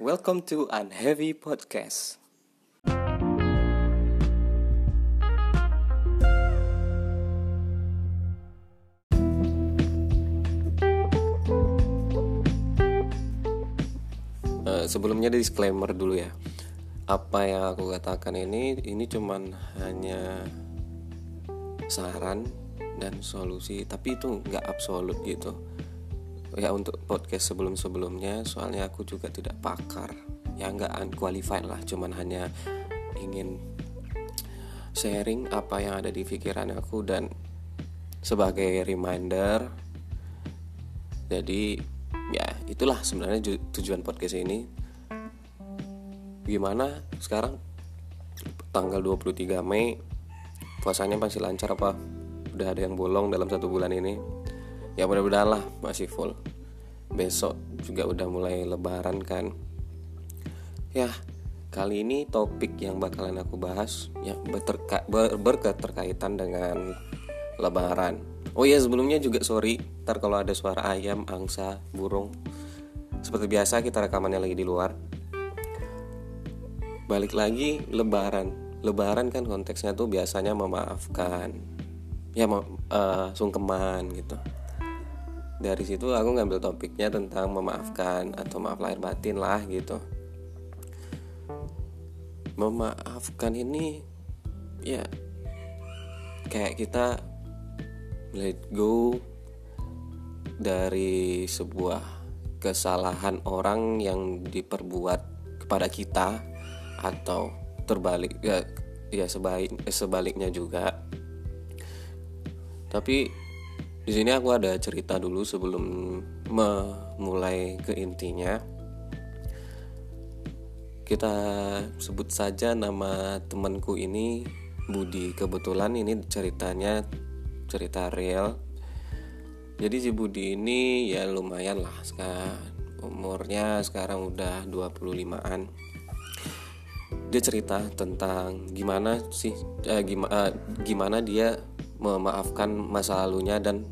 Welcome to Unheavy Podcast. Eh, sebelumnya disclaimer dulu ya. Apa yang aku katakan ini ini cuman hanya saran dan solusi, tapi itu nggak absolut gitu. Ya untuk podcast sebelum-sebelumnya, soalnya aku juga tidak pakar, ya nggak unqualified lah, cuman hanya ingin sharing apa yang ada di pikiran aku dan sebagai reminder. Jadi ya itulah sebenarnya tujuan podcast ini. Gimana sekarang? Tanggal 23 Mei puasanya masih lancar apa? Udah ada yang bolong dalam satu bulan ini ya mudah-mudahan lah masih full. Besok juga udah mulai lebaran kan. Ya kali ini topik yang bakalan aku bahas ya berterka, ber, berketerkaitan dengan lebaran. Oh ya sebelumnya juga sorry ntar kalau ada suara ayam angsa burung seperti biasa kita rekamannya lagi di luar. Balik lagi lebaran. Lebaran kan konteksnya tuh biasanya memaafkan ya uh, sungkeman gitu dari situ aku ngambil topiknya tentang memaafkan atau maaf lahir batin lah gitu. Memaafkan ini ya kayak kita let go dari sebuah kesalahan orang yang diperbuat kepada kita atau terbalik ya ya sebaik eh, sebaliknya juga. Tapi di sini aku ada cerita dulu sebelum memulai ke intinya. Kita sebut saja nama temanku ini Budi. Kebetulan ini ceritanya cerita real. Jadi si Budi ini ya lumayan lah sekarang umurnya sekarang udah 25an dia cerita tentang gimana sih eh, gimana, eh, gimana dia memaafkan masa lalunya dan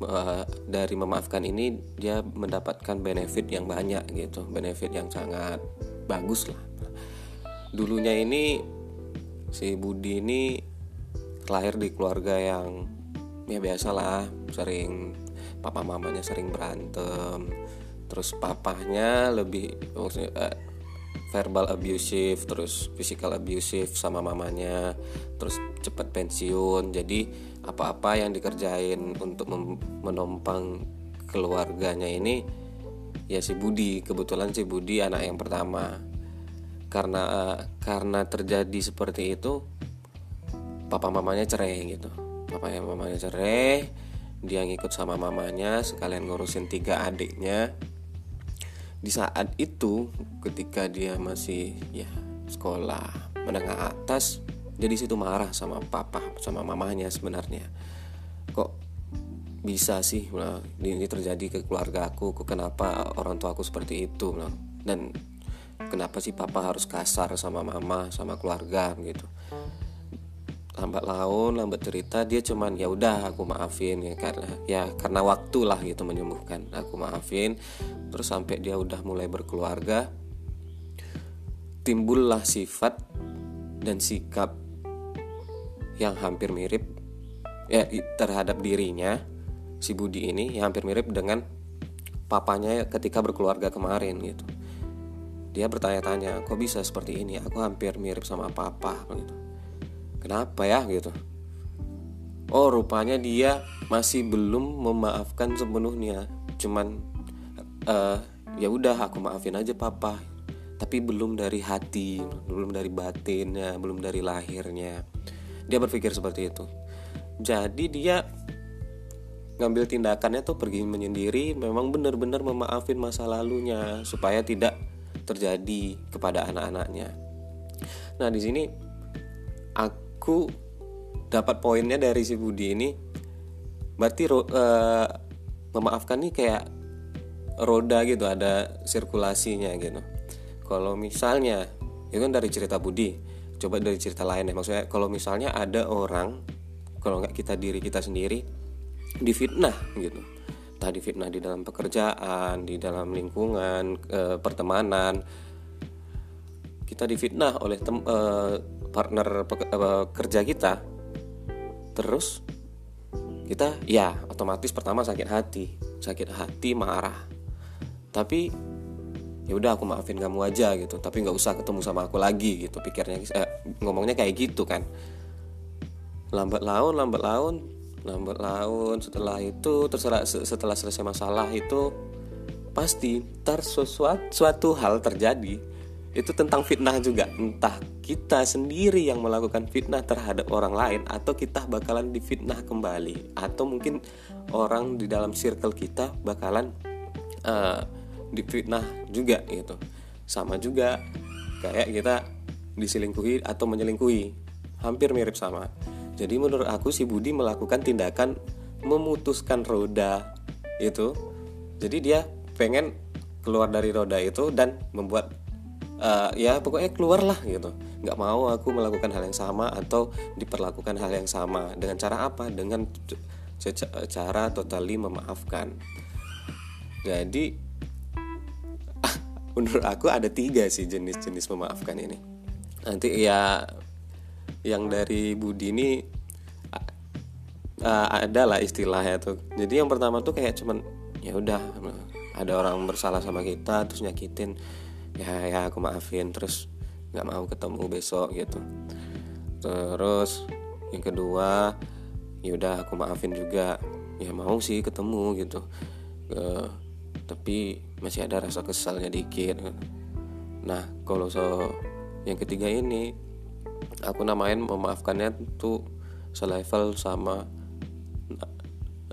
eh, dari memaafkan ini dia mendapatkan benefit yang banyak gitu. Benefit yang sangat bagus lah. Dulunya ini si Budi ini lahir di keluarga yang ya biasalah sering papa mamanya sering berantem. Terus papahnya lebih verbal abusive terus physical abusive sama mamanya terus cepat pensiun. Jadi apa-apa yang dikerjain untuk menompang keluarganya ini ya si Budi kebetulan si Budi anak yang pertama. Karena karena terjadi seperti itu papa mamanya cerai gitu. Papa mamanya cerai dia ngikut sama mamanya sekalian ngurusin tiga adiknya di saat itu ketika dia masih ya sekolah menengah atas jadi situ marah sama papa sama mamanya sebenarnya. Kok bisa sih? Ini terjadi ke keluarga aku kenapa orang tua aku seperti itu? Dan kenapa sih papa harus kasar sama mama sama keluarga gitu lambat laun lambat cerita dia cuman ya udah aku maafin ya karena ya karena waktu lah gitu menyembuhkan. Aku maafin terus sampai dia udah mulai berkeluarga timbullah sifat dan sikap yang hampir mirip ya terhadap dirinya si Budi ini yang hampir mirip dengan papanya ketika berkeluarga kemarin gitu. Dia bertanya-tanya kok bisa seperti ini? Aku hampir mirip sama papa gitu kenapa ya gitu? Oh rupanya dia masih belum memaafkan sepenuhnya. Cuman uh, ya udah aku maafin aja papa. Tapi belum dari hati belum dari batinnya belum dari lahirnya. Dia berpikir seperti itu. Jadi dia ngambil tindakannya tuh pergi menyendiri memang benar-benar memaafin masa lalunya supaya tidak terjadi kepada anak-anaknya. Nah di sini aku aku dapat poinnya dari si Budi ini berarti uh, memaafkan nih kayak roda gitu ada sirkulasinya gitu. Kalau misalnya itu kan dari cerita Budi coba dari cerita lain ya maksudnya kalau misalnya ada orang kalau nggak kita diri kita sendiri difitnah gitu. Tadi fitnah di dalam pekerjaan di dalam lingkungan e, pertemanan kita difitnah oleh tem, e, partner kerja kita terus kita ya otomatis pertama sakit hati. Sakit hati marah. Tapi ya udah aku maafin kamu aja gitu. Tapi nggak usah ketemu sama aku lagi gitu. Pikirnya eh, ngomongnya kayak gitu kan. Lambat laun lambat laun lambat laun. Setelah itu terserah setelah selesai masalah itu pasti ntar sesuatu suatu hal terjadi itu tentang fitnah juga. Entah kita sendiri yang melakukan fitnah terhadap orang lain atau kita bakalan difitnah kembali. Atau mungkin orang di dalam circle kita bakalan uh, difitnah juga gitu. Sama juga kayak kita diselingkuhi atau menyelingkuhi. Hampir mirip sama. Jadi menurut aku si Budi melakukan tindakan memutuskan roda itu jadi dia pengen keluar dari roda itu dan membuat uh, ya pokoknya keluar lah gitu. Nggak mau aku melakukan hal yang sama atau diperlakukan hal yang sama. Dengan cara apa? Dengan cara totali memaafkan. Jadi menurut aku ada tiga sih jenis-jenis memaafkan ini. Nanti ya yang dari Budi ini uh, ada lah istilahnya tuh. Jadi yang pertama tuh kayak cuman ya udah ada orang bersalah sama kita terus nyakitin ya ya aku maafin. Terus nggak mau ketemu besok gitu. Terus yang kedua ya udah aku maafin juga. Ya mau sih ketemu gitu. Uh, tapi masih ada rasa kesalnya dikit. Nah kalau so yang ketiga ini aku namain memaafkannya tuh selevel sama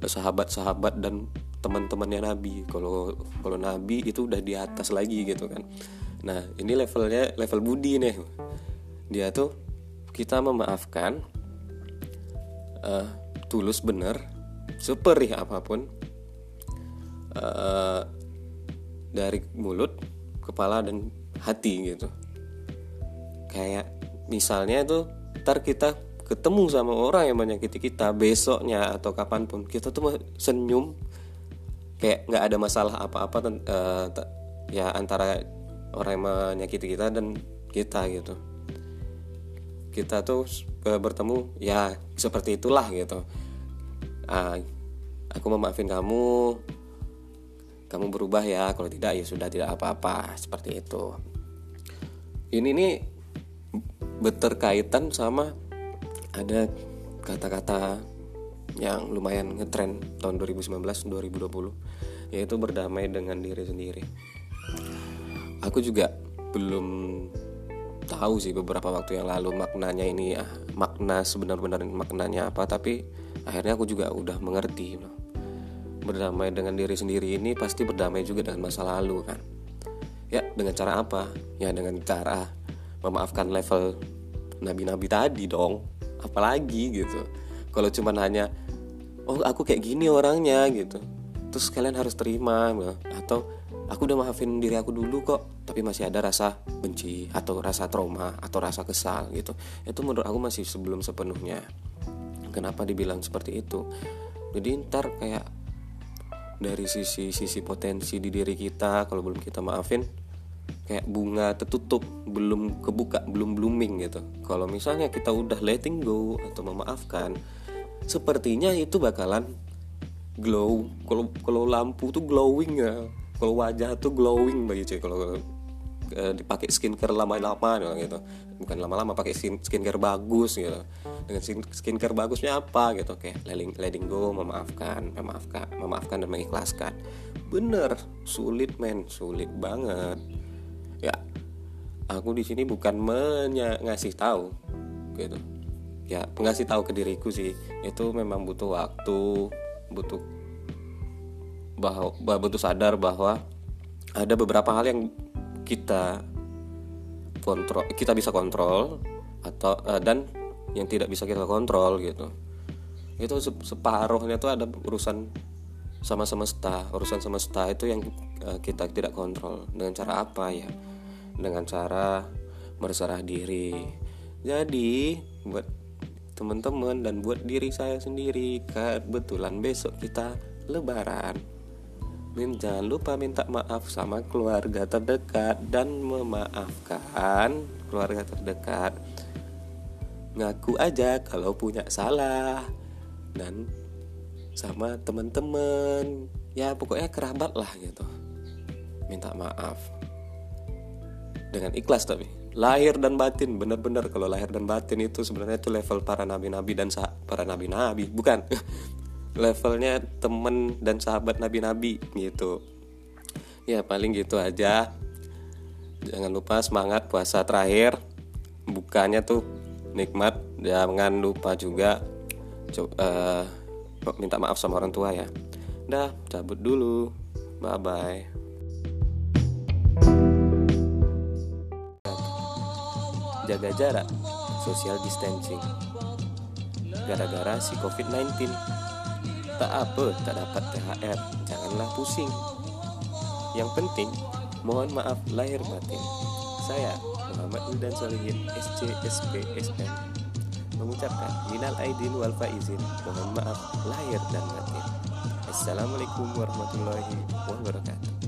sahabat-sahabat dan teman-temannya Nabi. Kalau kalau Nabi itu udah di atas lagi gitu kan. Nah ini levelnya level Budi nih. Dia tuh kita memaafkan uh, tulus bener seperih apa pun uh, dari mulut kepala dan hati gitu. Kayak misalnya itu ntar kita ketemu sama orang yang menyakiti kita besoknya atau kapan pun kita tuh senyum kayak nggak ada masalah apa-apa uh, ya antara orang yang menyakiti kita dan kita gitu. Kita tuh uh, bertemu ya seperti itulah gitu. Uh, aku memaafin kamu kamu berubah ya kalau tidak ya sudah tidak apa-apa seperti itu. Ini nih berterkaitan sama ada kata-kata yang lumayan ngetren tahun 2019-2020 yaitu berdamai dengan diri sendiri. Aku juga belum tahu sih beberapa waktu yang lalu maknanya ini ya makna sebenar-benar maknanya apa tapi akhirnya aku juga udah mengerti berdamai dengan diri sendiri ini pasti berdamai juga dengan masa lalu kan? Ya dengan cara apa? Ya dengan cara memaafkan level nabi-nabi tadi dong apalagi gitu kalau cuman hanya oh aku kayak gini orangnya gitu. Terus kalian harus terima atau aku udah maafin diri aku dulu kok tapi masih ada rasa benci atau rasa trauma atau rasa kesal gitu. Itu menurut aku masih sebelum sepenuhnya. Kenapa dibilang seperti itu? Jadi ntar kayak dari sisi sisi potensi di diri kita kalau belum kita maafin kayak bunga tertutup belum kebuka belum blooming gitu. Kalau misalnya kita udah letting go atau memaafkan sepertinya itu bakalan glow. Kalau kalau lampu tuh glowing ya. Kalau wajah tuh glowing bagi cuy. Kalau uh, dipakai skincare lama-lama gitu. Bukan lama-lama pakai skin, skincare bagus gitu. Dengan skincare bagusnya apa gitu. Kayak letting, letting go memaafkan memaafkan memaafkan dan mengikhlaskan. Bener sulit men sulit banget. Ya aku di sini bukan ngasih tahu gitu ya ngasih tahu ke diriku sih. Itu memang butuh waktu butuh bahwa butuh sadar bahwa ada beberapa hal yang kita kontrol kita bisa kontrol atau uh, dan yang tidak bisa kita kontrol gitu. Itu separuhnya tuh ada urusan sama semesta. Urusan semesta itu yang uh, kita tidak kontrol. Dengan cara apa ya? Dengan cara berserah diri. Jadi buat teman-teman dan buat diri saya sendiri. Kebetulan besok kita lebaran. Min jangan lupa minta maaf sama keluarga terdekat dan memaafkan keluarga terdekat. Ngaku aja kalau punya salah dan sama teman-teman. Ya pokoknya kerabat lah gitu. Minta maaf. Dengan ikhlas tapi lahir dan batin benar-benar. Kalau lahir dan batin itu sebenarnya itu level para nabi-nabi dan para nabi-nabi bukan? Levelnya temen dan sahabat nabi-nabi gitu. Ya paling gitu aja. Jangan lupa semangat puasa terakhir. Bukanya tuh nikmat. Jangan lupa juga uh, minta maaf sama orang tua ya. Dah cabut dulu. Bye bye jaga jarak social distancing. Gara-gara si covid-19 Tak apa tak dapat THR Janganlah pusing. Yang penting Mohon maaf lahir batin. Saya Muhammad Wildan Solihin SCSP SM Mengucapkan Minal Aidin wal Faizin Mohon maaf lahir dan batin. Assalamualaikum warahmatullahi wabarakatuh